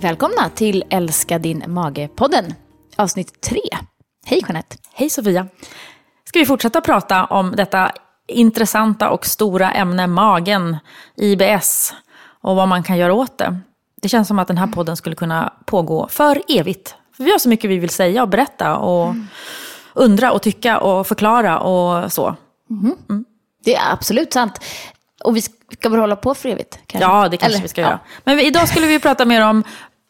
Välkomna till Älska din mage-podden, avsnitt tre. Hej Jeanette. Hej Sofia. Ska vi fortsätta prata om detta intressanta och stora ämne magen, IBS och vad man kan göra åt det. Det känns som att den här podden skulle kunna pågå för evigt. För vi har så mycket vi vill säga och berätta och mm. undra och tycka och förklara och så. Mm. Mm. Det är absolut sant. Och vi ska väl hålla på för evigt? Kanske? Ja, det kanske Eller, vi ska ja. göra. Men idag skulle vi prata mer om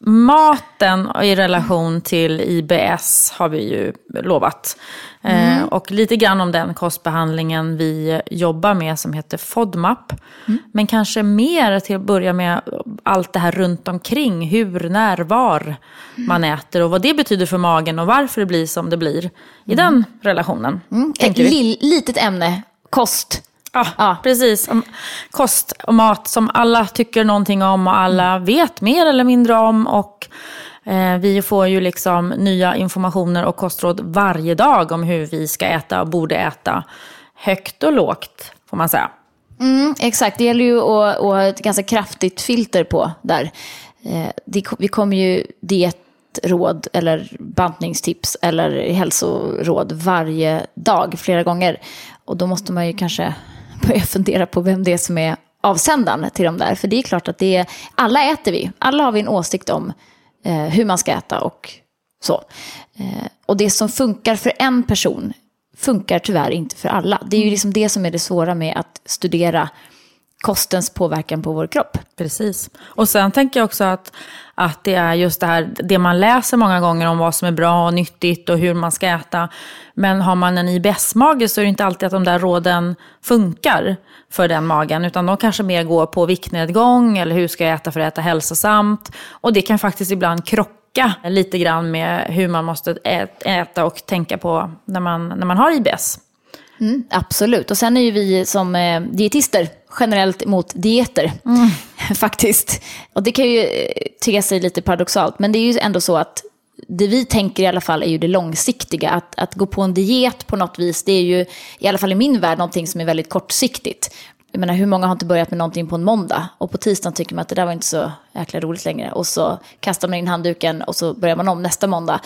maten i relation till IBS har vi ju lovat. Eh, mm. Eh, och lite grann om den kostbehandlingen vi jobbar med som heter FODMAP. Mm. Men kanske mer till att börja med allt det här runt omkring. Hur, när, var mm. man äter och vad det betyder för magen och varför det blir som det blir i mm. den relationen. Mm. Ett li litet ämne, kost. Ja, ja, precis. Kost och mat som alla tycker någonting om och alla mm. vet mer eller mindre om. Och eh, vi får ju liksom nya informationer och kostråd varje dag om hur vi ska äta och borde äta. Högt och lågt, får man säga. Mm, exakt, det gäller ju att, att ha ett ganska kraftigt filter på där. Eh, det, vi kommer ju dietråd eller bantningstips eller hälsoråd varje dag, flera gånger. Och då måste man ju kanske börja fundera på vem det är som är avsändaren till de där. För det är klart att det är, alla äter vi. Alla har vi en åsikt om eh, hur man ska äta och så. Eh, och det som funkar för en person funkar tyvärr inte för alla. Det är ju liksom det som är det svåra med att studera kostens påverkan på vår kropp. Precis. Och sen tänker jag också att, att det är just det här, det man läser många gånger om vad som är bra och nyttigt och hur man ska äta. Men har man en IBS-mage så är det inte alltid att de där råden funkar för den magen. Utan de kanske mer går på viktnedgång eller hur ska jag äta för att äta hälsosamt. Och det kan faktiskt ibland krocka lite grann med hur man måste äta och tänka på när man, när man har IBS. Mm, absolut. Och sen är ju vi som eh, dietister generellt emot dieter. Mm. Faktiskt. Och det kan ju eh, te sig lite paradoxalt. Men det är ju ändå så att det vi tänker i alla fall är ju det långsiktiga. Att, att gå på en diet på något vis, det är ju i alla fall i min värld någonting som är väldigt kortsiktigt. Jag menar, hur många har inte börjat med någonting på en måndag? Och på tisdagen tycker man att det där var inte så jäkla roligt längre. Och så kastar man in handduken och så börjar man om nästa måndag.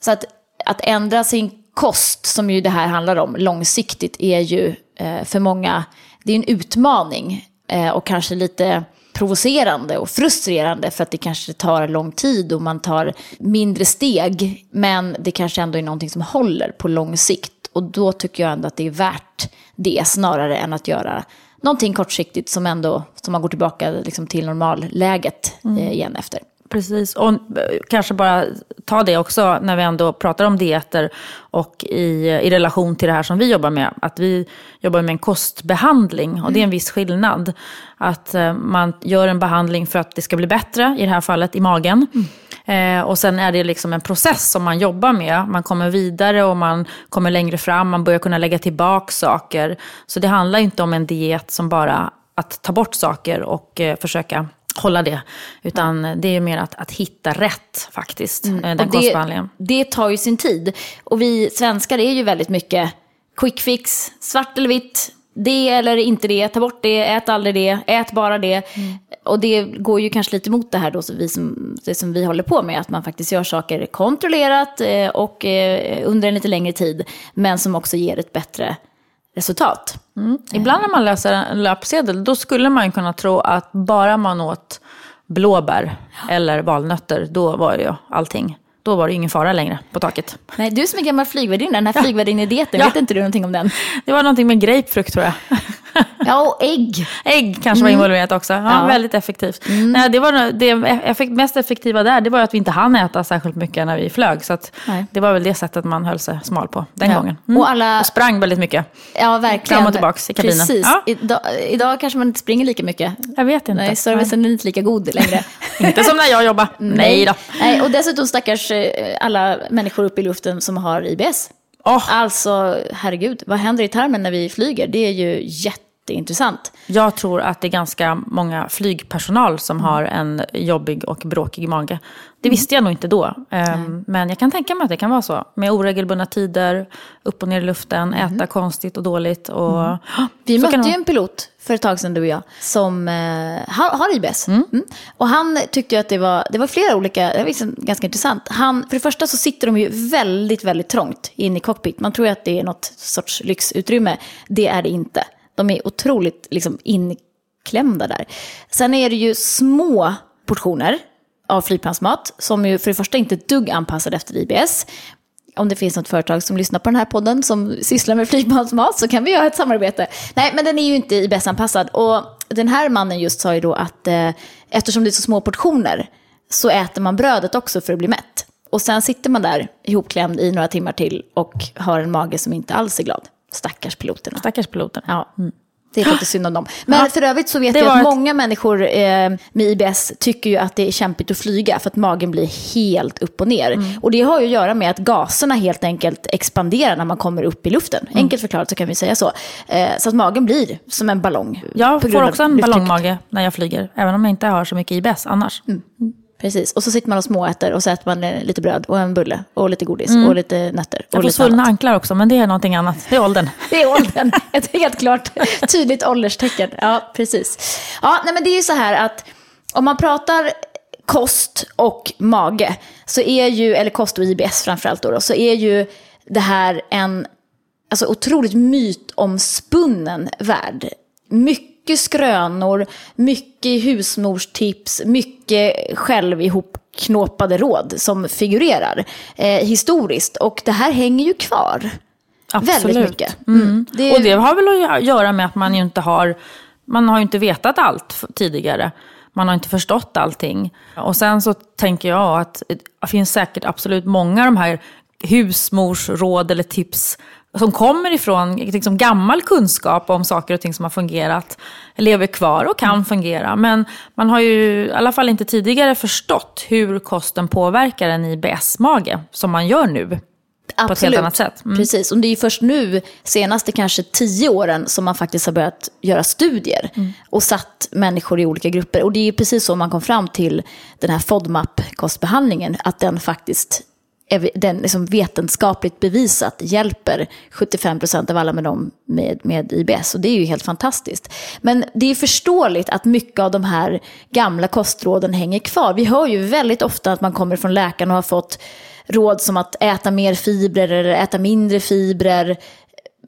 Så att, att ändra sin kost, som ju det här handlar om långsiktigt, är ju eh, för många, det är en utmaning eh, och kanske lite provocerande och frustrerande för att det kanske tar lång tid och man tar mindre steg. Men det kanske ändå är någonting som håller på lång sikt. Och då tycker jag ändå att det är värt det snarare än att göra någonting kortsiktigt som ändå som man går tillbaka liksom till normalläget mm. eh, igen efter. Precis, och eh, kanske bara ta det också när vi ändå pratar om dieter och i, i relation till det här som vi jobbar med. Att vi jobbar med en kostbehandling och det är en viss skillnad. Att eh, man gör en behandling för att det ska bli bättre, i det här fallet i magen. Mm. Eh, och sen är det liksom en process som man jobbar med. Man kommer vidare och man kommer längre fram, man börjar kunna lägga tillbaka saker. Så det handlar inte om en diet som bara att ta bort saker och eh, försöka hålla det. Utan det är mer att, att hitta rätt faktiskt, mm. den kostbehandlingen. Det tar ju sin tid. Och vi svenskar är ju väldigt mycket quick fix, svart eller vitt, det eller inte det, ta bort det, ät aldrig det, ät bara det. Mm. Och det går ju kanske lite emot det här då, så vi som, det som vi håller på med, att man faktiskt gör saker kontrollerat eh, och eh, under en lite längre tid, men som också ger ett bättre resultat. Mm. Ibland när man läser en löpsedel, då skulle man kunna tro att bara man åt blåbär eller valnötter, då var ju allting då var det ingen fara längre på taket. Nej, du som är gammal flygvärdinna, den här ja. flygvärdinnedieten, ja. vet inte du någonting om den? Det var någonting med grapefrukt tror jag. Ja, och ägg. Ägg kanske var involverat också. Ja, Ja. Väldigt effektivt. Nej, det, var, det effekt, mest effektiva där det var att vi inte hann äta särskilt mycket när vi flög. Så Nej. det var väl det sättet man höll sig smal på den Ja. gången. Och alla- och sprang väldigt mycket. Ja, verkligen. Fram och tillbaks i kabinen. Precis. Ja. Idag, idag kanske man inte springer lika mycket. Jag vet inte. Nej, servicen är inte lika god längre. Nej. Inte som när jag jobbade. Nej då. Nej, och dessutom stackars eh, alla människor uppe i luften som har IBS. Oh. Alltså, herregud, vad händer i tarmen när vi flyger? Det är ju jätteintressant. Jag tror att det är ganska många flygpersonal som Mm. har en jobbig och bråkig mage. Det visste jag nog inte då. Ehm, Men jag kan tänka mig att det kan vara så. Med oregelbundna tider, upp och ner i luften, äta konstigt och dåligt. Och... Mm. Vi mötte det ju en pilot för ett tag sedan, du och jag, som eh, har, har IBS. Mm. Och han tyckte att det var, det var flera olika, det var liksom ganska intressant. Han, för det första så sitter de ju väldigt, väldigt trångt in i cockpit. Man tror ju att det är något sorts lyxutrymme. Det är det inte. De är otroligt liksom, inklämda där. Sen är det ju små portioner av flygplansmat som ju för det första inte är ett dugg anpassade efter IBS. Om det finns något företag som lyssnar på den här podden som sysslar med flygplansmat så kan vi göra ett samarbete. Nej, men den är ju inte IBS-anpassad. Och den här mannen just sa ju då att eh, eftersom det är så små portioner så äter man brödet också för att bli mätt. Och sen sitter man där ihopklämd i några timmar till och har en mage som inte alls är glad. Stackars piloterna. Stackars piloten. Ja, det är lite synd om dem. Men Ja. för övrigt så vet jag att ett- många människor eh, med IBS tycker ju att det är kämpigt att flyga för att magen blir helt upp och ner. Mm. Och det har ju att göra med att gaserna helt enkelt expanderar när man kommer upp i luften. Mm. Enkelt förklarat så kan vi säga så. Eh, så att magen blir som en ballong. Jag får också en ballongmage när jag flyger. Även om jag inte har så mycket IBS annars. Mm. Precis, och så sitter man och småäter och så äter man lite bröd och en bulle och lite godis och lite nötter. Mm. Jag och får svullna anklar också, men det är någonting annat. Det är åldern. Det är åldern. Ett helt klart tydligt ålderstecken. Ja, precis. Ja, nej, men det är ju så här att om man pratar kost och mage, så är ju, eller kost och IBS framförallt då, då så är ju det här en alltså, otroligt mytomspunnen värld. Mycket skrönor, mycket husmorstips, mycket själv ihopknåpade råd som figurerar eh, historiskt. Och det här hänger ju kvar. Väldigt mycket. Mm. Det är- Och det har väl att göra med att man ju inte har, man har inte vetat allt tidigare. Man har inte förstått allting. Och sen så tänker jag att det finns säkert absolut många av de här husmorsråd eller tips som kommer ifrån liksom gammal kunskap om saker och ting som har fungerat, lever kvar och kan fungera. Men man har ju i alla fall inte tidigare förstått hur kosten påverkar en IBS-mage, som man gör nu. på ett helt annat sätt. Mm. Precis, och det är ju först nu, senaste kanske tio åren, som man faktiskt har börjat göra studier Mm. och satt människor i olika grupper. Och det är ju precis så man kom fram till den här FODMAP-kostbehandlingen, att den faktiskt den liksom vetenskapligt bevisat hjälper 75% av alla med dem med, med IBS. Och det är ju helt fantastiskt. Men det är förståeligt att mycket av de här gamla kostråden hänger kvar. Vi hör ju väldigt ofta att man kommer från läkaren och har fått råd som att äta mer fibrer eller äta mindre fibrer.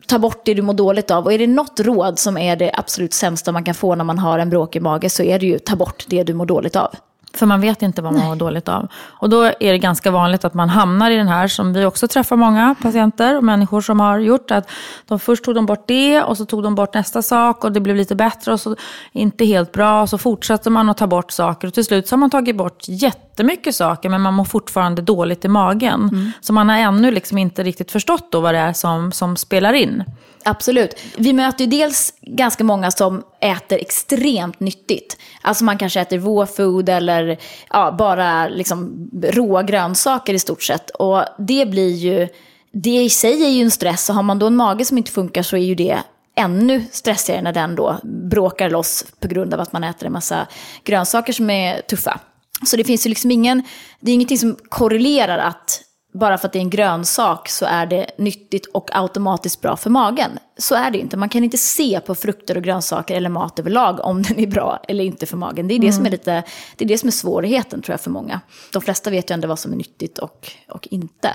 Ta bort det du mår dåligt av. Och är det något råd som är det absolut sämsta man kan få när man har en bråkig mage så är det ju ta bort det du mår dåligt av. För man vet inte vad man mår dåligt av. Och då är det ganska vanligt att man hamnar i den här, som vi också träffar många patienter och människor som har gjort, att de först tog de bort det och så tog de bort nästa sak och det blev lite bättre och så inte helt bra. Och så fortsätter man att ta bort saker och till slut så har man tagit bort jättemycket saker men man mår fortfarande dåligt i magen. Så man har ännu liksom inte riktigt förstått då vad det är som, som spelar in. Absolut. Vi möter ju dels ganska många som äter extremt nyttigt. Alltså man kanske äter raw food eller ja, bara liksom råa grönsaker i stort sett. Och det blir ju, det i sig är ju en stress. Och har man då en mage som inte funkar så är ju det ännu stressigare när den då bråkar loss på grund av att man äter en massa grönsaker som är tuffa. Så det finns ju liksom ingen, det är ingenting som korrelerar att bara för att det är en grönsak så är det nyttigt och automatiskt bra för magen. Så är det inte. Man kan inte se på frukter och grönsaker eller mat överlag om den är bra eller inte för magen. Det är det, som, är lite, det, är det som är svårigheten tror jag för många. De flesta vet ju ändå vad som är nyttigt och, och inte.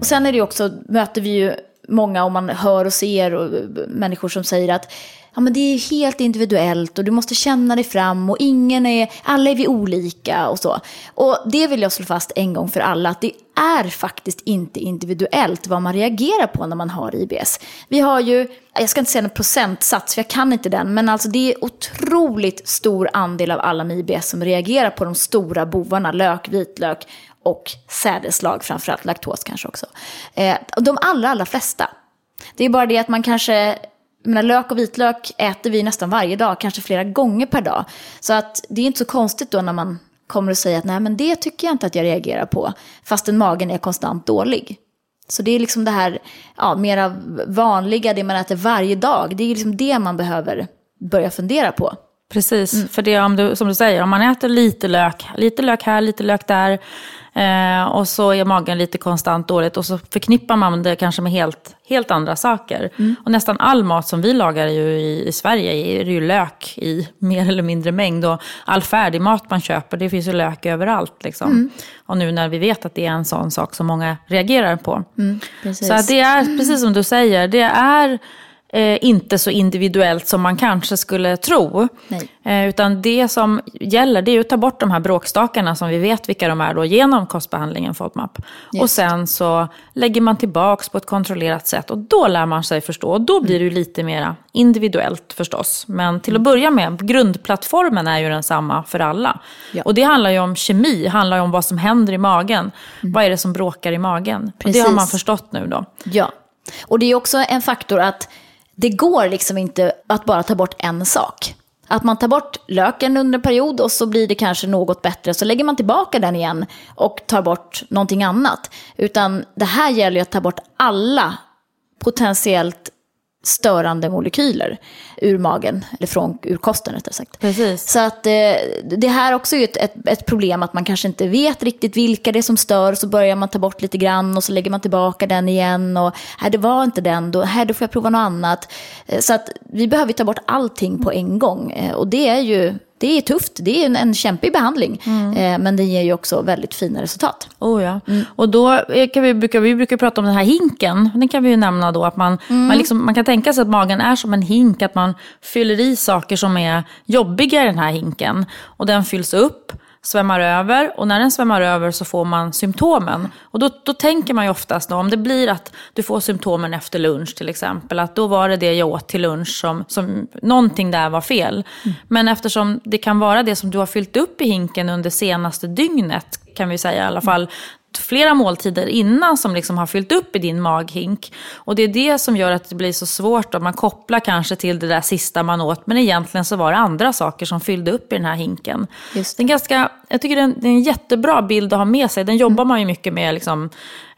Och sen är det också, möter vi ju många, om man hör och ser och människor som säger att ja, men det är helt individuellt och du måste känna dig fram och ingen är, alla är vi olika och så. Och det vill jag slå fast en gång för alla, att det är faktiskt inte individuellt vad man reagerar på när man har IBS. Vi har ju, jag ska inte säga en procentsats, för jag kan inte den, men alltså det är otroligt stor andel av alla med IBS som reagerar på de stora bovarna, lök, vitlök och sädeslag, framförallt laktos kanske också. Eh, de allra, allra flesta. Det är bara det att man kanske menar, lök och vitlök äter vi nästan varje dag, kanske flera gånger per dag. Så att det är inte så konstigt då när man kommer och säger att nej men det tycker jag inte att jag reagerar på, fastän magen är konstant dålig. Så det är liksom det här ja, mera vanliga, det man äter varje dag, det är liksom det man behöver börja fundera på. Precis, mm. för det om du, som du säger, om man äter lite lök, lite lök här, lite lök där, eh, och så är magen lite konstant dåligt och så förknippar man det kanske med helt, helt andra saker. Mm. Och nästan all mat som vi lagar ju i, i Sverige är det ju lök i mer eller mindre mängd. Och all färdig mat man köper, det finns ju lök överallt. Liksom. Mm. Och nu när vi vet att det är en sån sak som många reagerar på. Mm, så det är, precis som du säger, det är eh, inte så individuellt som man kanske skulle tro. Eh, utan det som gäller det är att ta bort de här bråkstakarna som vi vet vilka de är då, genom kostbehandlingen FODMAP. Just. Och sen så lägger man tillbaks på ett kontrollerat sätt och då lär man sig förstå. Och då blir det ju lite mer individuellt förstås. Men till att börja med, grundplattformen är ju densamma för alla. Ja. Och det handlar ju om kemi, handlar ju om vad som händer i magen. Mm. Vad är det som bråkar i magen? Och det har man förstått nu då. Ja, och det är också en faktor att det går liksom inte att bara ta bort en sak. Att man tar bort löken under en period och så blir det kanske något bättre. Så lägger man tillbaka den igen och tar bort någonting annat. Utan det här gäller ju att ta bort alla potentiellt störande molekyler ur magen, eller från, ur kosten rättare sagt. Precis. Så att eh, det här också är ett, ett, ett, problem att man kanske inte vet riktigt vilka det är som stör, så börjar man ta bort lite grann och så lägger man tillbaka den igen och här det var inte den, då, här då får jag prova något annat. Eh, så att vi behöver ta bort allting på en gång eh, och det är ju det är tufft, det är en, en kämpig behandling. Mm. Eh, men det ger ju också väldigt fina resultat. Oh ja. Mm. Och då kan vi, brukar vi brukar prata om den här hinken. Den kan vi ju nämna då att man, mm. man, liksom, man kan tänka sig att magen är som en hink. Att man fyller i saker som är jobbiga i den här hinken. Och den fylls upp svämmar över och när den svämmar över så får man symptomen. Och då, då tänker man ju oftast då, om det blir att du får symptomen efter lunch till exempel, att då var det det jag åt till lunch som, som någonting där var fel. Mm. Men eftersom det kan vara det som du har fyllt upp i hinken under senaste dygnet, kan vi säga i alla fall, flera måltider innan som liksom har fyllt upp i din maghink. Och det är det som gör att det blir så svårt. Om man kopplar kanske till det där sista man åt, men egentligen så var det andra saker som fyllde upp i den här hinken. Just det. är ganska, jag tycker det är, en, det är en jättebra bild att ha med sig. Den jobbar man ju mycket med liksom,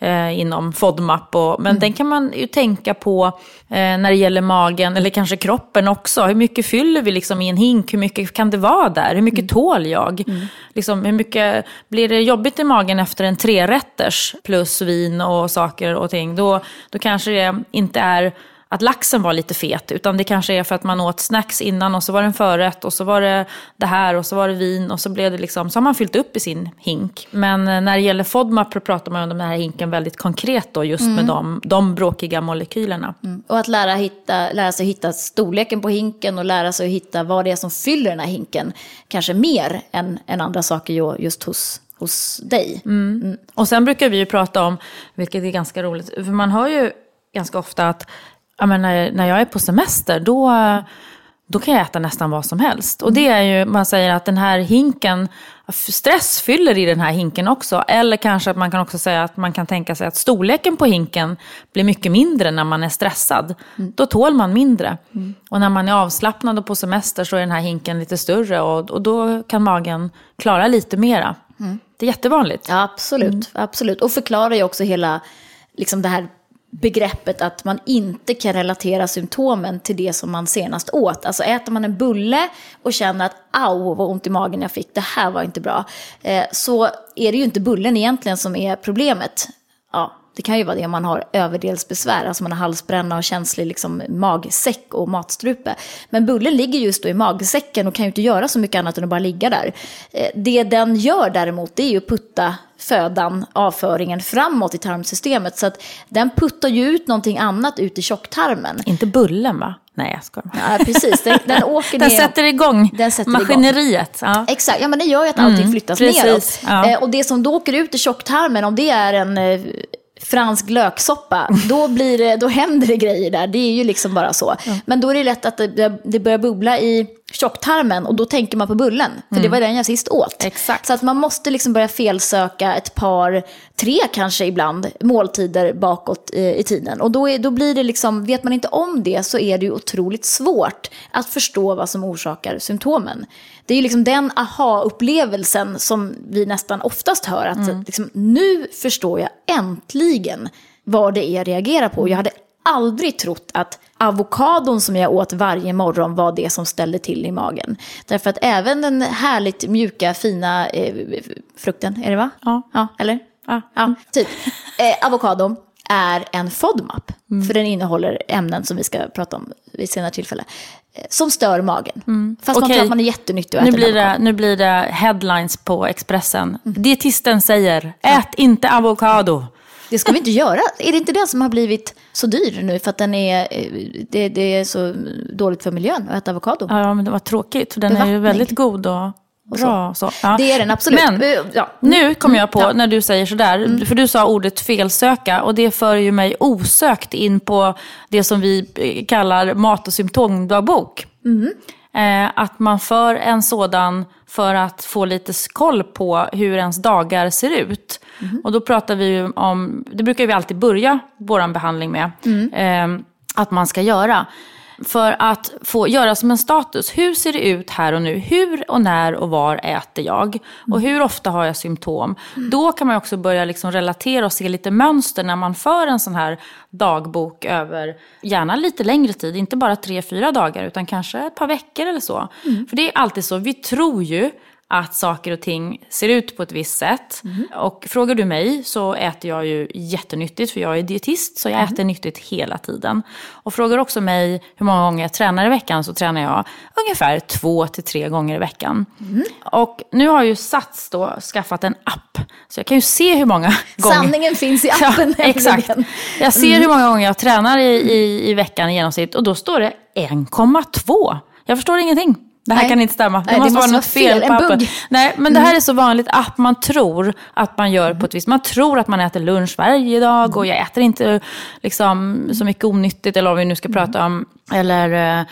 eh, inom FODMAP. Och, men mm. den kan man ju tänka på eh, när det gäller magen, eller kanske kroppen också. Hur mycket fyller vi liksom i en hink? Hur mycket kan det vara där? Hur mycket mm. tål jag? Mm. Liksom, hur mycket, blir det jobbigt i magen efter en trerätters plus vin och saker och ting? Då, då kanske det inte är att laxen var lite fet, utan det kanske är för att man åt snacks innan och så var det en förrätt och så var det det här och så var det vin och så blev det liksom, så har man fyllt upp i sin hink. Men eh, när det gäller FODMAP pratar man om den här hinken väldigt konkret då, just mm. med de, de bråkiga molekylerna. Mm. Och att lära, hitta, lära sig hitta storleken på hinken och lära sig hitta vad det är som fyller den här hinken, kanske mer än, än andra saker just hos hos dig. Mm. mm. Och sen brukar vi ju prata om, vilket är ganska roligt, för man hör ju ganska ofta att ja, men när, när jag är på semester, då, då kan jag äta nästan vad som helst. Och det är ju, man säger att den här hinken, stress fyller i den här hinken också. Eller kanske att man kan också säga att man kan tänka sig att storleken på hinken blir mycket mindre när man är stressad. Mm. Då tål man mindre. Mm. Och när man är avslappnad och på semester så är den här hinken lite större och, och då kan magen klara lite mera. Mm. Det är jättevanligt. Ja, absolut, mm. absolut. Och förklarar ju också hela liksom det här begreppet att man inte kan relatera symptomen till det som man senast åt. Alltså äter man en bulle och känner att au vad ont i magen jag fick, det här var inte bra. Eh, så är det ju inte bullen egentligen som är problemet. Ja, det kan ju vara det om man har överdelsbesvär, alltså man har halsbränna och känslig liksom, magsäck och matstrupe. Men bullen ligger just då i magsäcken och kan ju inte göra så mycket annat än att bara ligga där. Eh, det den gör däremot, det är ju att putta födan, avföringen, framåt i tarmsystemet. Så att den puttar ju ut någonting annat ut i tjocktarmen. Inte bullen va? Nej, jag skojar. Ja, precis. Den, den åker Den ner. sätter igång Den sätter maskineriet. Ja. Exakt, ja men det gör ju att allting flyttas precis, neråt. ja. Eh, och det som då åker ut i tjocktarmen, om det är en eh, fransk löksoppa, då, blir det, då händer det grejer där. Det är ju liksom bara så. Men då är det lätt att det, det börjar bubbla i tjocktarmen och då tänker man på bullen. För det var den jag sist åt. Exakt. Så att man måste liksom börja felsöka ett par, tre kanske ibland, måltider bakåt i, i tiden. Och då, är, då blir det liksom, vet man inte om det så är det ju otroligt svårt att förstå vad som orsakar symptomen. Det är ju liksom den aha-upplevelsen som vi nästan oftast hör. Att liksom, nu förstår jag äntligen vad det är jag reagerar på. Jag hade aldrig trott att avokadon som jag åt varje morgon var det som ställde till i magen. Därför att även den härligt mjuka, fina eh, frukten, är det va? Ja. ja eller? Ja. Ja, typ. Eh, avokado är en FODMAP. Mm. För den innehåller ämnen som vi ska prata om vid senare tillfälle. eh, Som stör magen. Fast man Okej. tror att man är jättenyttig och Nu äter blir, det, nu blir det headlines på Expressen. Mm. Dietisten säger, ät inte avokado. Det ska vi inte göra. Är det inte den som har blivit så dyr nu för att den är, eh, det, det är så dåligt för miljön att äta avokado? Ja, men det var tråkigt. För den är ju väldigt god och bra. och Så. Ja. Det är den absolut. Men Eh, ja. nu kom jag på, Ja. Mm. när du säger sådär, för du sa ordet felsöka och det för ju mig osökt in på det som vi eh, kallar mat och symptomdagbok. Mm. Eh, att man för en sådan för att få lite koll på hur ens dagar ser ut. Mm. Och då pratar vi ju om, det brukar vi alltid börja vår behandling med, Mm. eh, att man ska göra. För att få göra som en status. Hur ser det ut här och nu? Hur och när och var äter jag? Och hur ofta har jag symptom? Då kan man också börja liksom relatera och se lite mönster när man för en sån här dagbok över gärna lite längre tid. Inte bara tre, fyra dagar utan kanske ett par veckor eller så. För det är alltid så, vi tror ju att saker och ting ser ut på ett visst sätt. Och frågar du mig så äter jag ju jättenyttigt för jag är dietist så jag äter nyttigt hela tiden. Och frågar också mig hur många gånger jag tränar i veckan så tränar jag ungefär två till tre gånger i veckan. Och nu har ju Sats då skaffat en app så jag kan ju se hur många gånger... Sanningen finns i appen. Ja, exakt. Jag ser hur många gånger jag tränar i, i, i veckan i genomsnitt och då står det 1,2. Jag förstår ingenting. Det här Nej. kan inte stämma. Det Nej, det måste vara måste något fel, fel på en appen. bugg. Nej, men det här är så vanligt att man tror att man gör på ett visst... Man tror att man äter lunch varje dag och jag äter inte liksom, så mycket onyttigt eller vad vi nu ska prata om. Eller eh,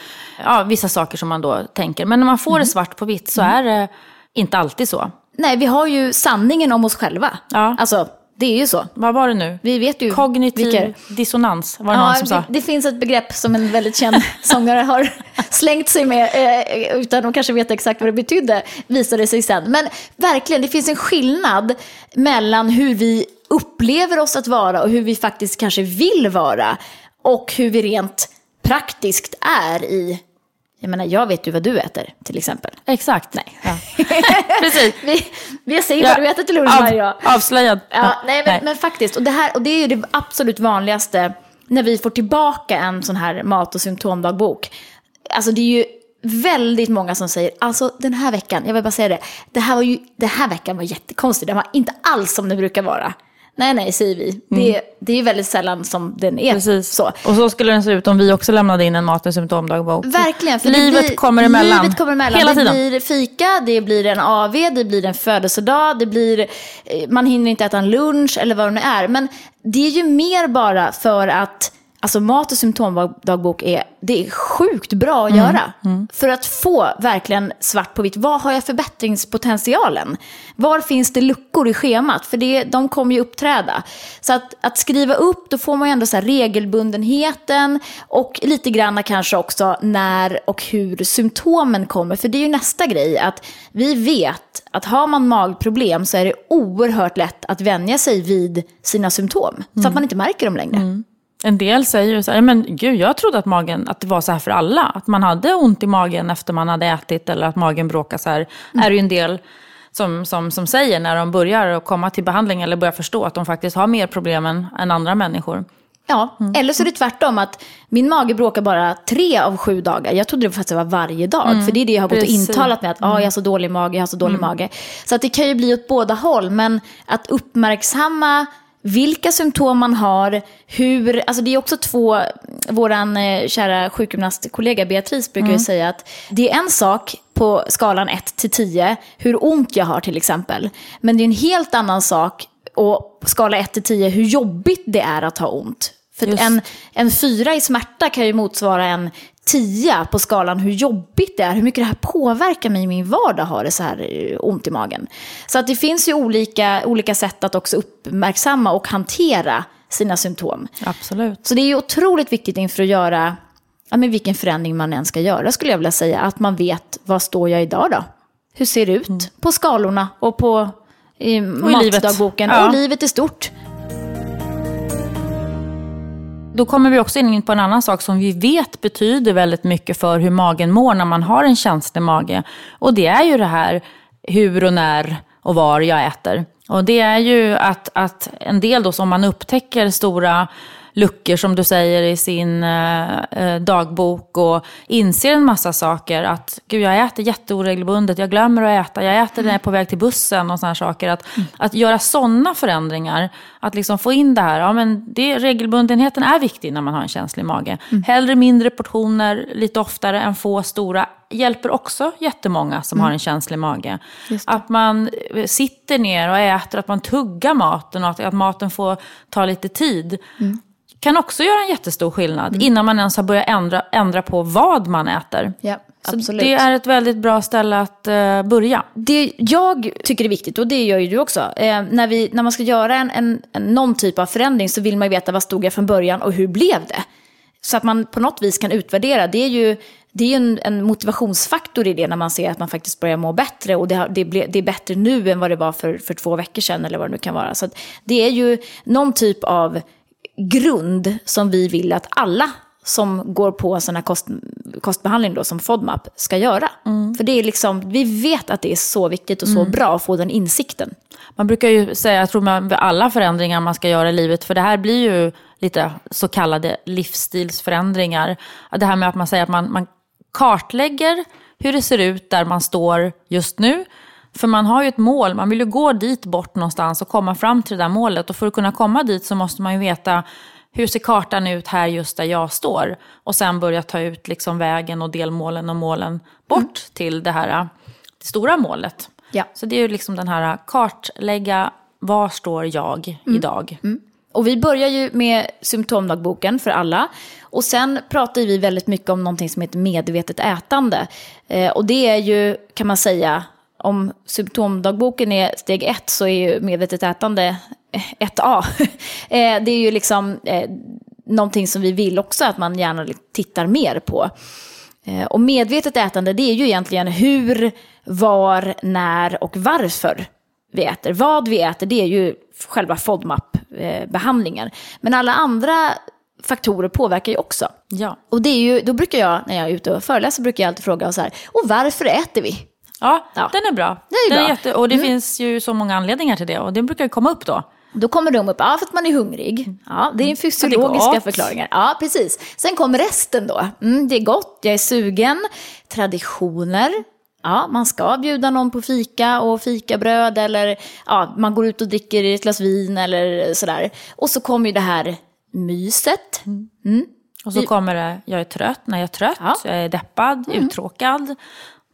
ja, vissa saker som man då tänker. Men när man får det svart på vitt så är det inte alltid så. Nej, vi har ju sanningen om oss själva. Ja. Alltså, det är ju så. Vad var det nu? Vi vet ju Kognitiv vilka- dissonans var det någon Ja, som sa. det, det finns ett begrepp som en väldigt känd sångare har slängt sig med eh, utan att kanske veta exakt vad det betydde, visade sig sen. Men verkligen, det finns en skillnad mellan hur vi upplever oss att vara och hur vi faktiskt kanske vill vara och hur vi rent praktiskt är i jag menar, jag vet ju vad du äter, till exempel. Exakt. Nej. Ja. Precis. Vi, vi ser ju vad du äter till lunch Av- varje dag. Avslöjad. Ja, nej, men, men faktiskt. Och det, här, och det är ju det absolut vanligaste när vi får tillbaka en sån här mat och symptomdagbok. Alltså det är ju väldigt många som säger, alltså den här veckan, jag vill bara säga det, det här, var ju, det här veckan var jättekonstig, den var inte alls som den brukar vara. Nej, nej, säger vi. Det, det är ju väldigt sällan som den är Mm. Precis. så. Och så skulle den se ut om vi också lämnade in en mat och symptomdagbok. Verkligen. För Livet blir, kommer emellan. Livet kommer emellan. Hela det tiden. blir fika, det blir en AV, det blir en födelsedag, det blir, eh, man hinner inte äta en lunch eller vad det nu är. Men det är ju mer bara för att Alltså mat och symptomdagbok är, det är sjukt bra Mm, att göra. För att få verkligen svart på vitt, vad har jag förbättringspotentialen? Var finns det luckor i schemat? För det, de kommer ju uppträda. Så att, att skriva upp, då får man ju ändå så regelbundenheten och lite grann kanske också när och hur symptomen kommer. För det är ju nästa grej, att vi vet att har man magproblem så är det oerhört lätt att vänja sig vid sina symptom. Så att man inte märker dem längre. En del säger ju så här, men gud jag trodde att, magen, att det var så här för alla. Att man hade ont i magen efter man hade ätit eller att magen bråkade så här. Mm. Är det ju en del som, som, som säger när de börjar komma till behandling eller börjar förstå att de faktiskt har mer problem än, än andra människor. Ja, eller så är det tvärtom att min mage bråkar bara tre av sju dagar. Jag trodde det faktiskt var varje dag. För det är det jag har gått och intalat med att ah, jag har så dålig mage, jag har så dålig mage. Så att det kan ju bli åt båda håll. Men att uppmärksamma vilka symptom man har, hur, alltså det är också två, våran eh, kära sjukgymnastkollega Beatrice brukar ju säga att det är en sak på skalan 1 till 10, hur ont jag har till exempel. Men det är en helt annan sak och på skala 1 till 10 hur jobbigt det är att ha ont. För en, en fyra i smärta kan ju motsvara en tia på skalan hur jobbigt det är, hur mycket det här påverkar mig i min vardag har det så här eh, ont i magen. Så att det finns ju olika, olika sätt att också uppmärksamma och hantera sina symptom. Absolut. Så det är ju otroligt viktigt inför att göra, ja, men vilken förändring man än ska göra skulle jag vilja säga, att man vet vad står jag idag då? Hur ser det ut på skalorna och på i livet. matdagboken Ja. och livet i stort? Då kommer vi också in på en annan sak som vi vet betyder väldigt mycket för hur magen mår när man har en känslig mage. Och det är ju det här hur och när och var jag äter. Och det är ju att, att en del då som man upptäcker stora luckor som du säger i sin eh, eh, dagbok och inser en massa saker. Att gud, jag äter jätteoregelbundet, jag glömmer att äta, jag äter när jag är på väg till bussen. Och sådana saker. Att, att göra sådana förändringar, att liksom få in det här, ja men det, regelbundenheten är viktig när man har en känslig mage. Hellre mindre portioner lite oftare än få stora. Hjälper också jättemånga som har en känslig mage. Att man eh, sitter ner och äter, att man tuggar maten och att, att maten får ta lite tid kan också göra en jättestor skillnad innan man ens har börjat ändra, ändra på vad man äter. Ja, Så absolut. det är ett väldigt bra ställe att eh, börja. Det jag tycker är viktigt, och det gör ju du också, eh, när, vi, när man ska göra en, en, en, någon typ av förändring så vill man ju veta vad stod jag från början och hur blev det? Så att man på något vis kan utvärdera. Det är ju det är ju en, en motivationsfaktor i det när man ser att man faktiskt börjar må bättre. Och det, har, det, ble, det är bättre nu än vad det var för, för två veckor sedan eller vad det nu kan vara. Så det är ju någon typ av grund som vi vill att alla som går på sån här kost, kostbehandling då, som FODMAP ska göra. För det är liksom, vi vet att det är så viktigt och så bra att få den insikten. Man brukar ju säga, jag tror vid alla förändringar man ska göra i livet, för det här blir ju lite så kallade livsstilsförändringar. Det här med att man säger att man, man kartlägger hur det ser ut där man står just nu. För man har ju ett mål, man vill ju gå dit bort någonstans och komma fram till det där målet. Och för att kunna komma dit så måste man ju veta hur ser kartan ut här just där jag står? Och sen börja ta ut liksom vägen och delmålen och målen bort till det här det stora målet. Ja. Så det är ju liksom den här kartlägga, var står jag idag? Och vi börjar ju med symptomdagboken för alla. Och sen pratar vi väldigt mycket om någonting som heter medvetet ätande. Eh, och det är ju, kan man säga, om symptomdagboken är steg ett så är ju medvetet ätande 1A. eh, det är ju liksom eh, någonting som vi vill också att man gärna tittar mer på. Eh, och medvetet ätande det är ju egentligen hur, var, när och varför vi äter. Vad vi äter det är ju själva FODMAP-behandlingen. Men alla andra faktorer påverkar ju också. Ja. Och det är ju, då brukar jag, när jag är ute och föreläser, brukar jag alltid fråga så här, och varför äter vi? Ja, Ja. den är bra. Det är den bra. jätte, och det finns ju så många anledningar till det och det brukar ju komma upp då. Då kommer de upp, ja för att man är hungrig. Ja, det är fysiologiska gott. förklaringar. Ja, precis. Sen kommer resten då. Mm, det är gott, jag är sugen. Traditioner. Ja, man ska bjuda någon på fika och fikabröd eller ja, man går ut och dricker ett glas vin eller sådär. Och så kommer ju det här myset. Och så kommer det, jag är trött när jag är trött, Ja. jag är deppad, uttråkad.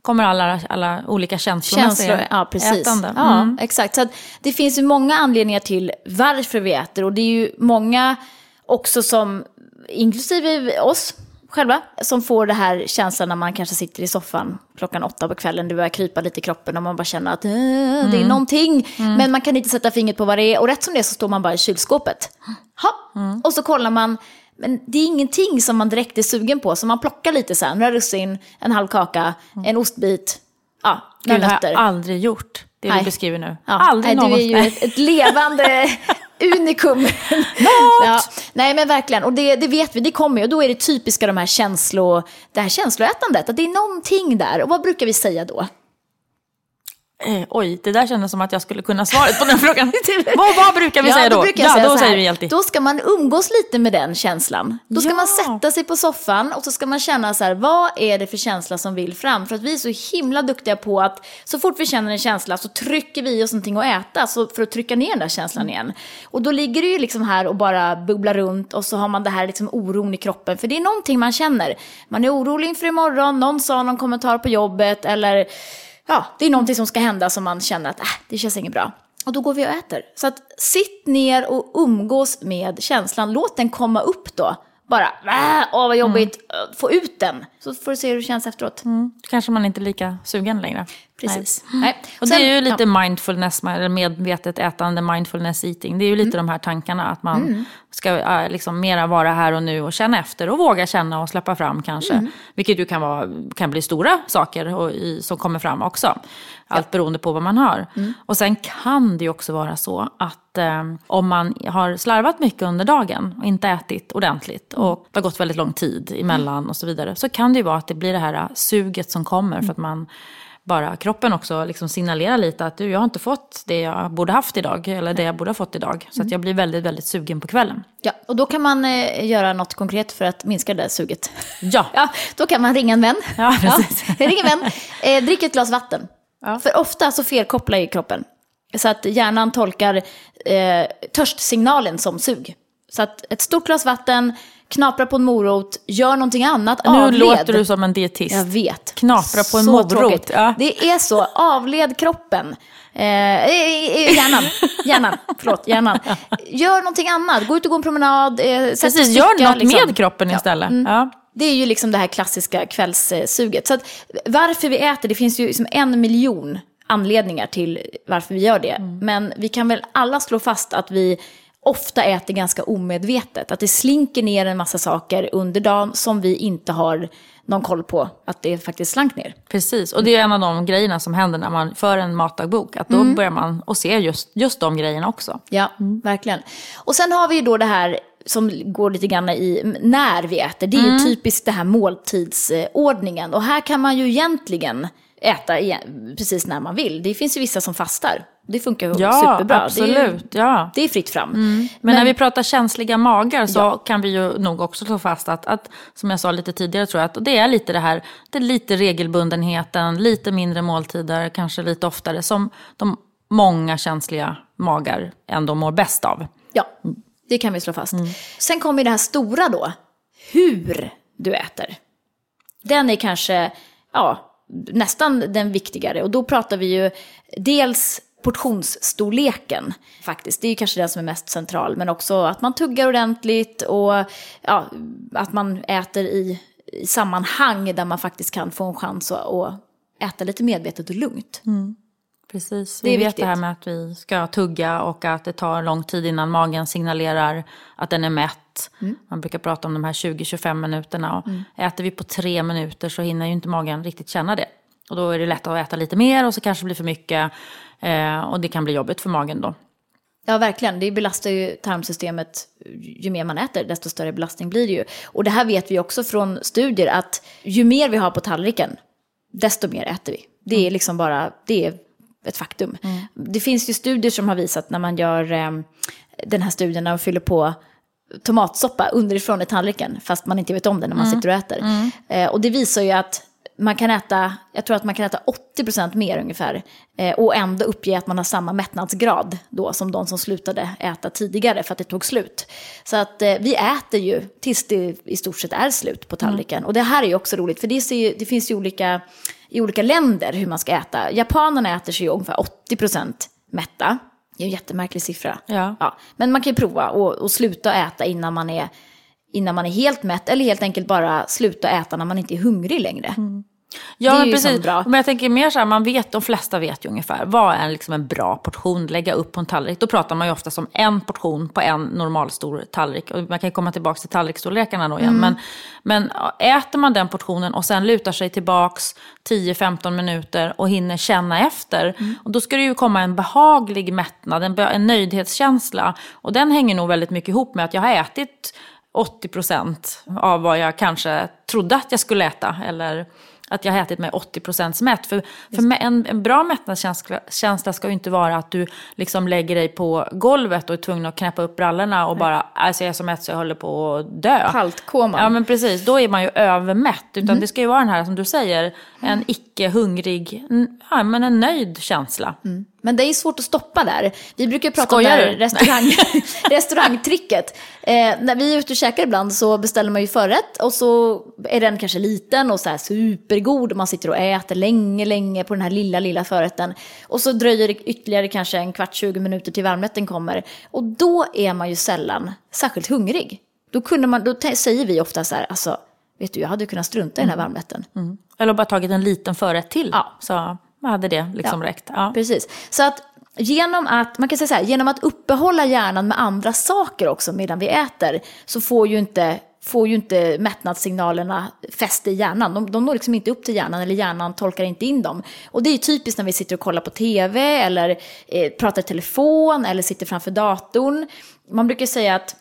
Kommer alla, alla olika känslor, Känslor, ja precis. Ätande. Ja, Mm. exakt. Så det finns ju många anledningar till varför vi äter och det är ju många också som, inklusive oss själva, som får det här känslan när man kanske sitter i soffan klockan åtta på kvällen, det börjar krypa lite i kroppen och man bara känner att "Eh, det Mm. är någonting, men man kan inte sätta fingret på vad det är och rätt som det är så står man bara i kylskåpet. Ha. Mm. Och så kollar man, men det är ingenting som man direkt är sugen på, så man plockar lite sen, några russin, en halv kaka, en ostbit, ja, några det har nötter. jag aldrig gjort, det Nej. du beskriver nu. Ja, Aldrig nej, du är ju ett, ett levande unikum. ja, nej men verkligen, och det, det vet vi, det kommer ju. Och då är det typiska de här känslo, det här känsloätandet, att det är någonting där. Och vad brukar vi säga då? Eh, oj, det där kändes som att jag skulle kunna svaret på den frågan. vad, vad brukar vi Ja, säga då? jag ja, säga då säger vi hjälti. Då ska man umgås lite med den känslan. Då ska Ja. man sätta sig på soffan och så ska man känna så här, vad är det för känsla som vill fram? För att vi är så himla duktiga på att så fort vi känner en känsla så trycker vi oss någonting att äta så för att trycka ner den där känslan igen. Och då ligger det ju liksom här och bara bubblar runt och så har man det här liksom oron i kroppen. För det är någonting man känner. Man är orolig inför imorgon, någon sa någon kommentar på jobbet eller ja, det är någonting som ska hända som man känner att äh, det känns inget bra. Och då går vi och äter. Så att sitt ner och umgås med känslan. Låt den komma upp då. Bara, äh, åh vad jobbigt, Mm. få ut den. Så får du se hur det känns efteråt. Då kanske man inte är lika sugen längre. Precis. Nej. Och Sen- det är ju lite ja. mindfulness, eller medvetet ätande, mindfulness eating. Det är ju lite Mm. de här tankarna att man ska äh, liksom mera vara här och nu och känna efter och våga känna och släppa fram kanske. Mm. Vilket ju kan, vara, kan bli stora saker och, i, som kommer fram också. Allt beroende på vad man har. Mm. Och sen kan det ju också vara så att eh, om man har slarvat mycket under dagen och inte ätit ordentligt Mm. och det har gått väldigt lång tid emellan och så vidare. Så kan det ju vara att det blir det här äh, suget som kommer för att man bara kroppen också liksom signalerar lite att du, jag har inte fått det jag borde haft idag eller det jag borde ha fått idag. Så att jag blir väldigt, väldigt sugen på kvällen. Ja, och då kan man eh, göra något konkret för att minska det där suget. Ja, Ja, då kan man ringa en vän. Ja, precis. ring en vän. Eh, drick ett glas vatten. Ja. För ofta så felkopplar ju kroppen. Så att hjärnan tolkar eh, törstsignalen som sug. Så att ett stort glas vatten, knapra på en morot, gör någonting annat, nu avled. låter du som en dietist. Jag vet. Knapra på en Så morot. Ja. Det är så, avled kroppen. Eh, hjärnan, hjärnan, förlåt, hjärnan. Gör någonting annat, gå ut och gå en promenad, eh, Precis, gör något liksom. med kroppen Ja. istället. Mm. Ja. Det är ju liksom det här klassiska kvällssuget. Så att varför vi äter, det finns ju liksom en miljon anledningar till varför vi gör det. Mm. Men vi kan väl alla slå fast att vi ofta äter ganska omedvetet. Att det slinker ner en massa saker under dagen som vi inte har någon koll på att det faktiskt slank ner. Precis, och det är en av de grejerna som händer när man för en matdagbok. Att då Mm. börjar man att se just, just de grejerna också. Ja, verkligen. Och sen har vi ju då det här som går lite grann i när vi äter. Det är ju typiskt det här måltidsordningen. Och här kan man ju egentligen äta igen, precis när man vill. Det finns ju vissa som fastar. Det funkar Ja, superbra. absolut. Det är, ja. det är fritt fram. Men, när vi pratar känsliga magar så kan vi ju nog också slå fast att, att, som jag sa lite tidigare tror jag, att det är lite det här, det är lite regelbundenheten, lite mindre måltider, kanske lite oftare, som de många känsliga magar ändå mår bäst av. Ja, det kan vi slå fast. Sen kommer det här stora då. Hur du äter. Den är kanske, ja, nästan den viktigare. Och då pratar vi ju dels portionsstorleken faktiskt. Det är kanske den som är mest central. Men också att man tuggar ordentligt och ja, att man äter i, i sammanhang där man faktiskt kan få en chans att, att äta lite medvetet och lugnt. Precis, Det är vi vet viktigt. det här med att vi ska tugga och att det tar lång tid innan magen signalerar att den är mätt. Mm. Man brukar prata om de här 20-25 minuterna. Och Äter vi på tre minuter så hinner ju inte magen riktigt känna det. Och då är det lätt att äta lite mer och så kanske det blir för mycket. Eh, och det kan bli jobbigt för magen då. Ja, verkligen. Det belastar ju tarmsystemet. Ju mer man äter, desto större belastning blir det ju. Och det här vet vi också från studier, att ju mer vi har på tallriken, desto mer äter vi. Det är liksom bara, det är ett faktum. Det finns ju studier som har visat när man gör eh, den här studien när man fyller på tomatsoppa underifrån i tallriken, fast man inte vet om det när man sitter och äter. Eh, och det visar ju att man kan äta, jag tror att man kan äta 80% mer ungefär. Eh, och ändå uppge att man har samma mättnadsgrad då som de som slutade äta tidigare för att det tog slut. Så att eh, vi äter ju tills det i stort sett är slut på tallriken. Och det här är ju också roligt, för det, ju, det finns ju olika, i olika länder hur man ska äta. Japanerna äter sig ju ungefär 80% mätta. Det är en jättemärklig siffra. Ja. Ja, men man kan ju prova och, och sluta äta innan man, är, innan man är helt mätt. Eller helt enkelt bara sluta äta när man inte är hungrig längre. Ja, Det är men ju precis. bra. Men jag tänker mer så här, man vet, de flesta vet ju ungefär vad är liksom en bra portion lägga upp på en tallrik. Då pratar man ju ofta om en portion på en normalstor tallrik. Och man kan ju komma tillbaka till tallriksstorlekarna då igen. Mm. Men, men äter man den portionen och sen lutar sig tillbaks 10-15 minuter och hinner känna efter. Mm. Och då ska det ju komma en behaglig mättnad, en, en nöjdhetskänsla. Och den hänger nog väldigt mycket ihop med att jag har ätit 80% av vad jag kanske trodde att jag skulle äta. Eller att jag har ätit mig 80% mätt. För, för en, en bra mättnadskänsla ska ju inte vara att du liksom lägger dig på golvet och är tvungen att knäppa upp brallorna och bara, alltså jag är så mätt så jag håller på att dö. Paltkoman. Ja men precis, då är man ju övermätt. Utan Mm. det ska ju vara den här, som du säger, en icke hungrig, ja men en nöjd känsla. Men det är svårt att stoppa där. Vi brukar prata Skojar om det här restaurang, restaurangtricket. Eh, när vi är ute och käkar ibland så beställer man ju förrätt och så är den kanske liten och så här supergod. och Man sitter och äter länge, länge på den här lilla, lilla förrätten. Och så dröjer det ytterligare kanske en kvart, 20 minuter till varmrätten kommer. Och då är man ju sällan särskilt hungrig. Då, kunde man, då säger vi ofta så här, alltså, vet du, jag hade kunnat strunta i den här varmrätten. Eller bara tagit en liten förrätt till. Ja. Så hade det liksom Ja. räckt. Ja. Precis. Så att genom att, man kan säga så här, genom att uppehålla hjärnan med andra saker också medan vi äter så får ju inte, får ju inte mättnadssignalerna fäste i hjärnan. De, de når liksom inte upp till hjärnan eller hjärnan tolkar inte in dem. Och det är typiskt när vi sitter och kollar på tv eller eh, pratar i telefon eller sitter framför datorn. Man brukar säga att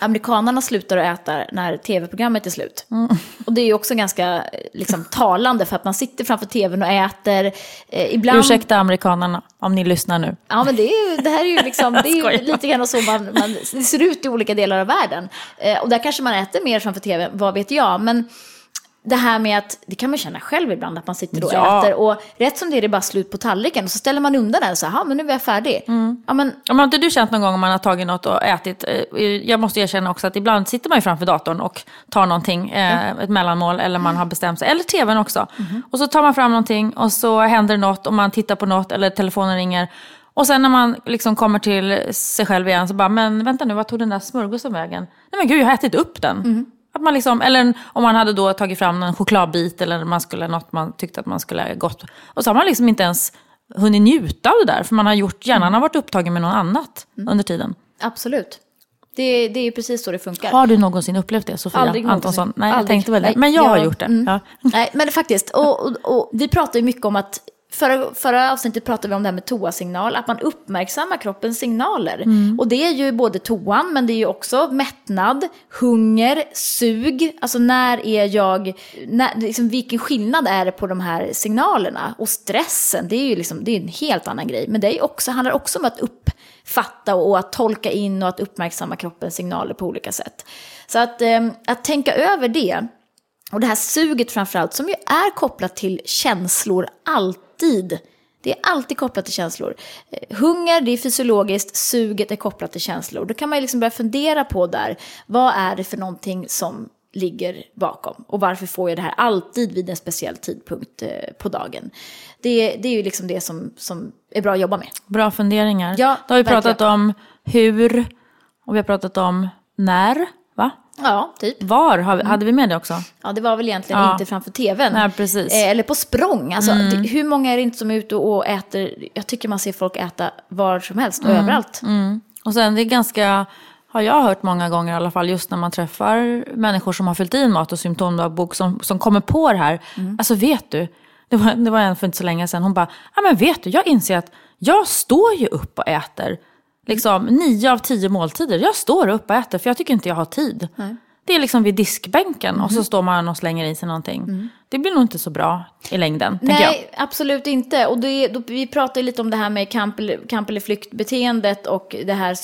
amerikanerna slutar att äta när tv-programmet är slut. Och det är ju också ganska liksom, talande för att man sitter framför tvn och äter. Eh, ibland... Ursäkta amerikanerna om ni lyssnar nu. Ja, men det, är ju, det här är ju, liksom, det är ju lite grann så man, man, det ser ut i olika delar av världen. Eh, och där kanske man äter mer framför tv, vad vet jag. Men det här med att, det kan man känna själv ibland, att man sitter och Ja. äter och rätt som det är det bara slut på tallriken och så ställer man undan den och så här, "Ja, men nu är jag färdig. Ja, men har inte du känt någon gång om man har tagit något och ätit, eh, jag måste erkänna också att ibland sitter man ju framför datorn och tar någonting, eh, ett mellanmål eller man har bestämt sig, eller tvn också. Och så tar man fram någonting och så händer något och man tittar på något eller telefonen ringer. Och sen när man liksom kommer till sig själv igen så bara, men vänta nu, vad tog den där smörgåsen vägen? Nej men gud, jag har ätit upp den. Att man liksom, eller om man hade då tagit fram en chokladbit eller man skulle, något man tyckte att man skulle ha gått. Och så har man liksom inte ens hunnit njuta av det där. För man har gjort, hjärnan har varit upptagen med något annat under tiden. absolut. Det, det är precis så det funkar. Har du någonsin upplevt det Sofia Aldrig. Antonsson? Nej, jag Aldrig. tänkte väl det. Men jag har jag- gjort det. mm. Ja. Nej, men faktiskt. Och, och, och vi pratar ju mycket om att, förra, förra avsnittet pratade vi om det här med toasignal, att man uppmärksammar kroppens signaler. Mm. Och det är ju både toan, men det är ju också mättnad, hunger, sug. Alltså när är jag, när, liksom, vilken skillnad är det på de här signalerna? Och stressen, det är ju liksom, det är en helt annan grej. Men det är också, handlar också om att uppfatta och att tolka in och att uppmärksamma kroppens signaler på olika sätt. Så att, eh, att tänka över det, och det här suget framförallt, som ju är kopplat till känslor alltid. Det är alltid kopplat till känslor. Eh, Hunger, det är fysiologiskt, suget är kopplat till känslor. Då kan man liksom börja fundera på där, vad är det för någonting som ligger bakom? Och varför får jag det här alltid vid en speciell tidpunkt eh, på dagen? Det, det är ju liksom det som, som är bra att jobba med. Bra funderingar. Ja, Då har vi verkligen. pratat om hur och vi har pratat om när. Va? Ja, typ. Var vi, hade vi med det också? Ja, det var väl egentligen Ja. inte framför tvn. Nej, precis. Eh, eller på språng. Alltså, Mm. det, hur många är det inte som är ute och äter? Jag tycker man ser folk äta var som helst och Mm. överallt. Och sen det är ganska, har jag hört många gånger i alla fall, just när man träffar människor som har fyllt i en mat och symptomdagbok som, som kommer på det här. Alltså vet du, det var, det var en för inte så länge sedan, hon bara, ja men vet du, jag inser att jag står ju upp och äter. Liksom nio av tio måltider, jag står upp och äter för jag tycker inte jag har tid. Det är liksom vid diskbänken och så står man och slänger i sig någonting. Det blir nog inte så bra i längden, tänker jag. Nej, absolut inte. Och det, då, vi pratade lite om det här med kamp kamp eller flyktbeteendet och det här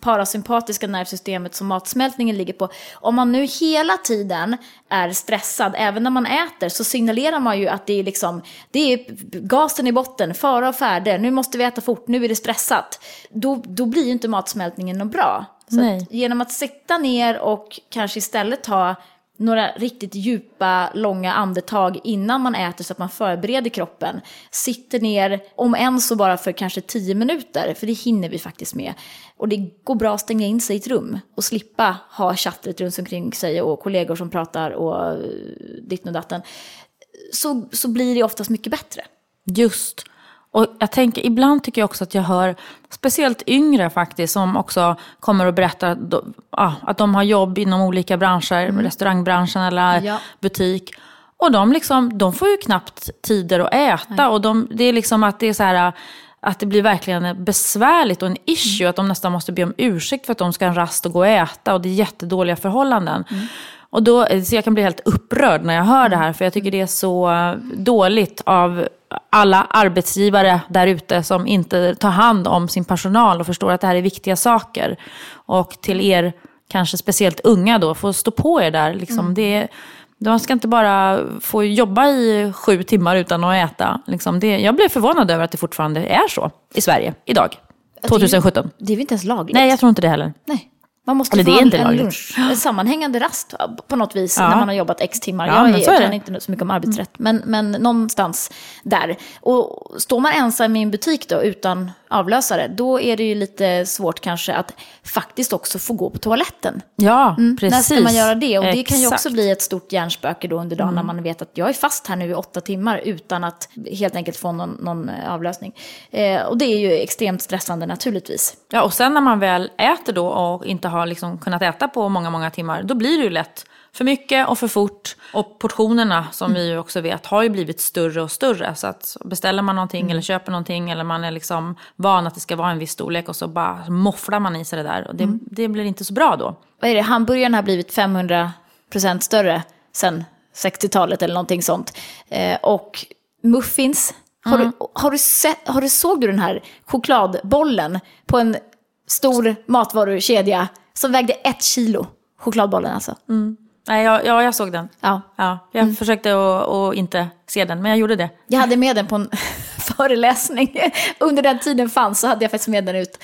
parasympatiska nervsystemet som matsmältningen ligger på. Om man nu hela tiden är stressad, även när man äter, så signalerar man ju att det är, liksom, det är gasen i botten, fara och färde, nu måste vi äta fort, nu är det stressat. Då, då blir ju inte matsmältningen något bra. Att genom att sitta ner och kanske istället ta några riktigt djupa, långa andetag innan man äter så att man förbereder kroppen. Sitter ner, om än så bara för kanske 10 minuter, för det hinner vi faktiskt med. Och det går bra att stänga in sig i ett rum och slippa ha chattret runt omkring sig och kollegor som pratar och eh, ditten och datten. Så, så blir det oftast mycket bättre. Just. Och jag tänker, ibland tycker jag också att jag hör, speciellt yngre faktiskt, som också kommer och berättar att de, ja, att de har jobb inom olika branscher, restaurangbranschen eller Ja. butik. Och de, liksom, de får ju knappt tider att äta. Och de, det är liksom att det är så här, att det blir verkligen besvärligt och en issue. Att de nästan måste be om ursäkt för att de ska ha en rast och gå och äta. Och det är jättedåliga förhållanden. Och då, så jag kan bli helt upprörd när jag hör det här, för jag tycker det är så dåligt av alla arbetsgivare där ute som inte tar hand om sin personal och förstår att det här är viktiga saker. Och till er, kanske speciellt unga då, får stå på er där. Liksom. Mm. Det, man ska inte bara få jobba i sju timmar utan att äta. Liksom det, jag blev förvånad över att det fortfarande är så i Sverige idag. 2017. Det är väl inte ens lagligt? Nej, jag tror inte det heller. Nej. Man måste Eller få en, lunch, en sammanhängande rast på något vis ja. när man har jobbat x timmar. Ja, jag kan inte så mycket om arbetsrätt, mm. men, men någonstans där. Och står man ensam i en butik då utan avlösare, då är det ju lite svårt kanske att faktiskt också få gå på toaletten. Ja, mm. precis. När ska man göra det? Och det kan ju också bli ett stort hjärnspöke då under dagen mm. när man vet att jag är fast här nu i åtta timmar utan att helt enkelt få någon, någon eh, avlösning. Eh, och det är ju extremt stressande naturligtvis. Ja, och sen när man väl äter då och inte har liksom kunnat äta på många, många timmar, då blir det ju lätt för mycket och för fort. Och portionerna, som vi ju också vet, har ju blivit större och större. Så att beställer man någonting mm. eller köper någonting eller man är liksom van att det ska vara en viss storlek och så bara mofflar man i sig det där. Och det, mm. det blir inte så bra då. Vad är det, hamburgaren har blivit 500% större sen 60-talet eller någonting sånt. Eh, och muffins, har, mm. du, har, du sett, har du såg du den här chokladbollen på en stor matvarukedja som vägde ett kilo? Chokladbollen alltså. Mm. Nej, jag, ja, jag såg den. Ja. Ja, jag mm. försökte att inte se den, men jag gjorde det. Jag hade med den på en föreläsning. Under den tiden fanns så hade jag faktiskt med den ut.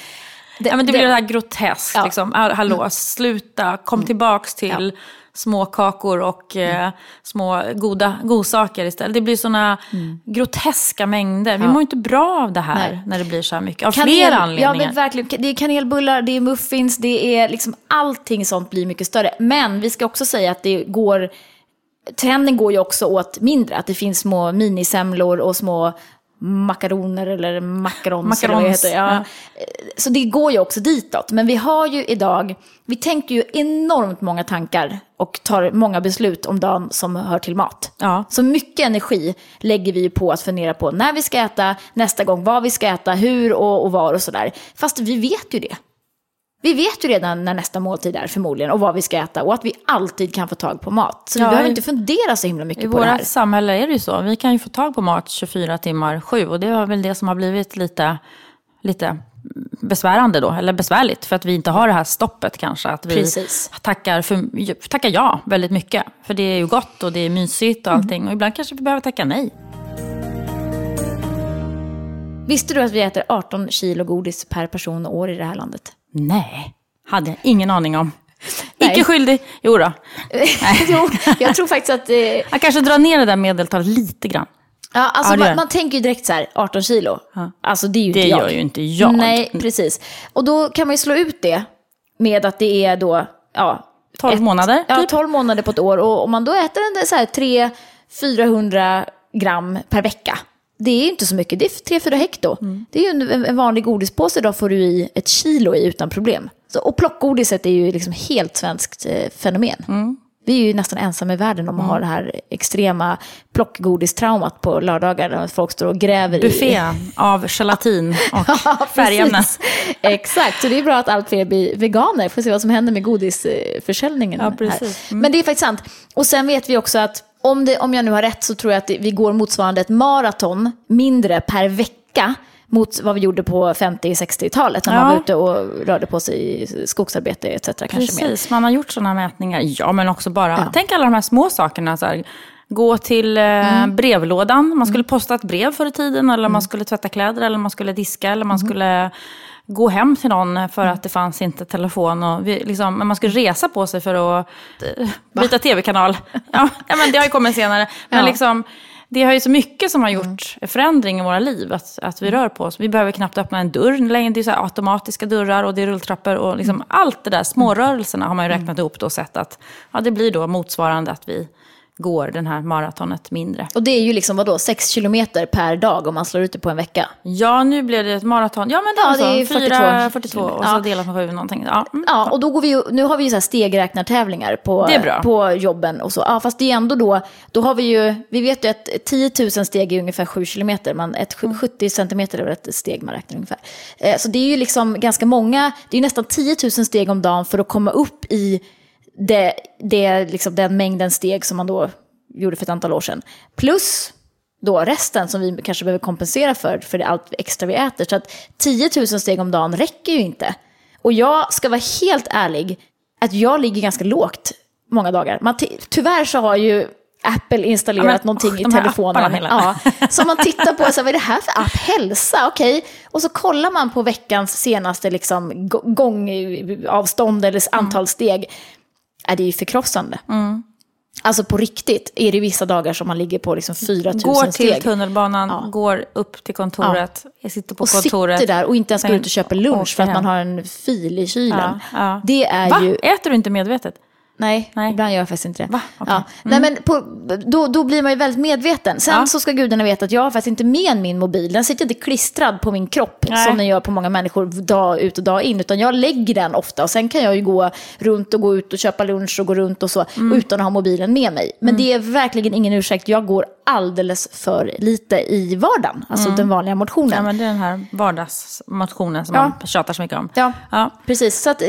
Det, ja, men det, det blir det här groteskt. Ja. Liksom. Hallå, mm. sluta, kom mm. tillbaks till ja små kakor och eh, mm. små goda godsaker istället. Det blir sådana mm. groteska mängder. Ja. Vi mår inte bra av det här Nej. när det blir så här mycket. Av Kanel, flera anledningar. Ja, men verkligen. Det är kanelbullar, det är muffins, det är liksom allting sånt blir mycket större. Men vi ska också säga att det går Trenden går ju också åt mindre, att det finns små minisemlor och små makaroner eller macarons. macarons eller. Ja. ja. Så det går ju också ditåt. Men vi har ju idag, vi tänker ju enormt många tankar och tar många beslut om dagen som hör till mat. Ja. Så mycket energi lägger vi på att fundera på när vi ska äta, nästa gång vad vi ska äta, hur och, och var och sådär. Fast vi vet ju det. Vi vet ju redan när nästa måltid är förmodligen och vad vi ska äta och att vi alltid kan få tag på mat. Så ja, vi behöver inte fundera så himla mycket på det här. I vårt samhälle är det ju så. Vi kan ju få tag på mat 24 timmar 7 och det är väl det som har blivit lite, lite besvärande då, eller besvärligt, för att vi inte har det här stoppet kanske. Att vi tackar, för, tackar ja väldigt mycket. För det är ju gott och det är mysigt och mm. allting. Mm. Och ibland kanske vi behöver tacka nej. Visste du att vi äter 18 kilo godis per person och år i det här landet? Nej, hade jag ingen aning om. Nej. Icke skyldig. Jo då. jo, jag tror faktiskt att... Eh... Jag kanske drar ner det där medeltalet lite grann. Ja, alltså ja, man, man, tänker ju direkt så här, 18 kilo. Ja. Alltså det är ju det inte jag. Det gör ju inte jag. Nej, precis. Och då kan man ju slå ut det med att det är då, ja... 12 ett, månader? Typ. Ja, 12 månader på ett år. Och om man då äter en så här 300-400 gram per vecka det är inte så mycket, det är 3-4 hekto. Mm. Det är en, en vanlig godispåse, då får du i ett kilo i utan problem. Så, och plockgodiset är ju liksom helt svenskt eh, fenomen. Mm. Vi är ju nästan ensamma i världen om att mm. ha det här extrema plockgodistraumat på lördagar där folk står och gräver Buffé i... av gelatin och ja, färgämnen. Exakt, så det är bra att allt fler blir veganer. Får se vad som händer med godisförsäljningen. Ja, precis. Mm. Men det är faktiskt sant. Och sen vet vi också att om, det, om jag nu har rätt så tror jag att vi går motsvarande ett maraton mindre per vecka mot vad vi gjorde på 50-60-talet när ja. man var ute och rörde på sig i skogsarbete etc. Precis, mer. man har gjort sådana mätningar. Ja, men också bara, ja. tänk alla de här små sakerna. Så här, gå till eh, mm. brevlådan, man skulle mm. posta ett brev förr i tiden, eller mm. man skulle tvätta kläder, eller man skulle diska, eller man mm. skulle gå hem till någon för att det fanns inte telefon. Och vi, liksom, men man skulle resa på sig för att uh, byta tv-kanal. Ja, men det har ju kommit senare. Men ja. liksom, det har ju så mycket som har gjort mm. förändring i våra liv, att, att vi rör på oss. Vi behöver knappt öppna en dörr längre, det är så automatiska dörrar och det är rulltrappor. Och liksom mm. Allt det där, smårörelserna har man ju räknat mm. ihop då och sett att ja, det blir då motsvarande att vi går den här maratonet mindre. Och det är ju liksom vadå, 6 kilometer per dag om man slår ut det på en vecka? Ja, nu blev det ett maraton. Ja, men det, ja, det är 42, 4, 42 och så ja. delat med 7 någonting. Ja, mm. ja och då går vi ju, nu har vi ju så här stegräknartävlingar på, på jobben och så. Ja, fast det är ändå då, då har vi ju, vi vet ju att 10 000 steg är ungefär 7 kilometer, men ett mm. 70 centimeter är ett steg man räknar ungefär. Eh, så det är ju liksom ganska många, det är ju nästan 10 000 steg om dagen för att komma upp i det, det, liksom den mängden steg som man då gjorde för ett antal år sedan. Plus då resten som vi kanske behöver kompensera för, för det allt extra vi äter. Så att 10 000 steg om dagen räcker ju inte. Och jag ska vara helt ärlig, att jag ligger ganska lågt många dagar. Man tyvärr så har ju Apple installerat ja, men, någonting oh, i telefonen. Ja, så man tittar på, så här, vad är det här för app? Hälsa, okej. Okay. Och så kollar man på veckans senaste liksom, gångavstånd eller antal steg. Är det ju förkrossande. Mm. Alltså på riktigt är det vissa dagar som man ligger på liksom 4 000 går steg. Går till tunnelbanan, ja. går upp till kontoret, ja. jag sitter på och kontoret. Och sitter där och inte ens går ut och köper lunch för att man har en fil i kylen. Ja. Det är Va? ju... Äter du inte medvetet? Nej, Nej, ibland gör jag faktiskt inte det. Okay. Ja. Mm. Nej, men på, då, då blir man ju väldigt medveten. Sen ja. så ska gudarna veta att jag har faktiskt inte med min mobil. Den sitter inte klistrad på min kropp Nej. som den gör på många människor dag ut och dag in. Utan jag lägger den ofta och sen kan jag ju gå runt och gå ut och köpa lunch och gå runt och så mm. utan att ha mobilen med mig. Men mm. det är verkligen ingen ursäkt. Jag går alldeles för lite i vardagen. Alltså mm. den vanliga motionen. Ja, men det är den här vardagsmotionen som ja. man tjatar så mycket om. Ja, ja. precis. Så att, eh,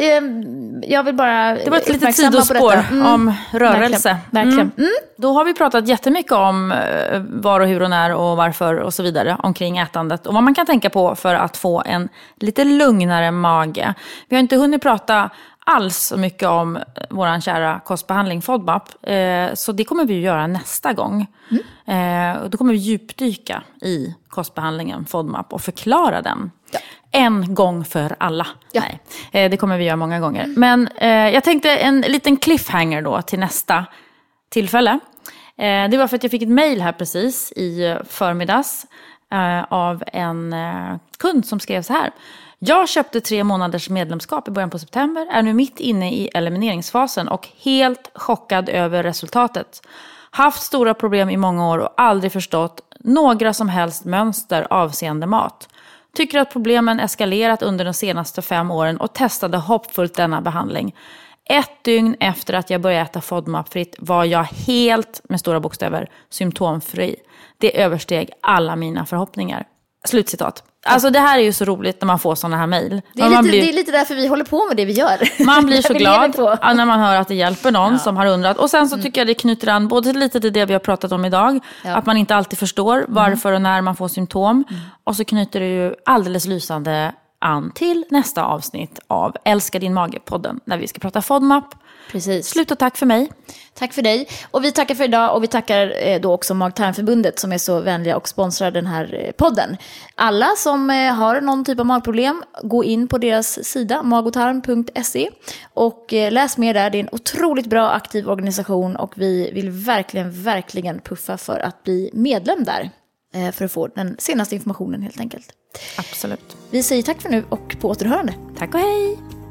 jag vill bara Det var ett litet sidospår mm. om rörelse. Verkligen. verkligen. Mm. Då har vi pratat jättemycket om eh, var och hur och när och varför och så vidare omkring ätandet. Och vad man kan tänka på för att få en lite lugnare mage. Vi har inte hunnit prata alls så mycket om vår kära kostbehandling FODMAP. Eh, så det kommer vi att göra nästa gång. Mm. Eh, då kommer vi djupdyka i kostbehandlingen FODMAP och förklara den. Ja. En gång för alla. Ja. Nej, eh, det kommer vi göra många gånger. Men eh, jag tänkte en liten cliffhanger då till nästa tillfälle. Eh, det var för att jag fick ett mail här precis i förmiddags eh, av en kund som skrev så här. Jag köpte tre månaders medlemskap i början på september, är nu mitt inne i elimineringsfasen och helt chockad över resultatet. Haft stora problem i många år och aldrig förstått några som helst mönster avseende mat. Tycker att problemen eskalerat under de senaste fem åren och testade hoppfullt denna behandling. Ett dygn efter att jag började äta FODMAP-fritt var jag helt, med stora bokstäver, symptomfri. Det översteg alla mina förhoppningar. Slutcitat. Alltså det här är ju så roligt när man får sådana här mejl. Det, är lite, blir, det är lite därför vi håller på med det vi gör. Man blir så glad när man hör att det hjälper någon ja. som har undrat. Och sen så mm. tycker jag det knyter an både lite till det vi har pratat om idag. Ja. Att man inte alltid förstår mm. varför och när man får symptom. Mm. Och så knyter det ju alldeles lysande an till nästa avsnitt av Älska din mage-podden. När vi ska prata FODMAP. Precis. Slut och tack för mig. Tack för dig. Och vi tackar för idag och vi tackar eh, då också Mag-tarmförbundet som är så vänliga och sponsrar den här eh, podden. Alla som eh, har någon typ av magproblem, gå in på deras sida magotarm.se och läs mer där. Det är en otroligt bra aktiv organisation och vi vill verkligen, verkligen puffa för att bli medlem där. För att få den senaste informationen helt enkelt. Absolut. Vi säger tack för nu och på återhörande. Tack och hej!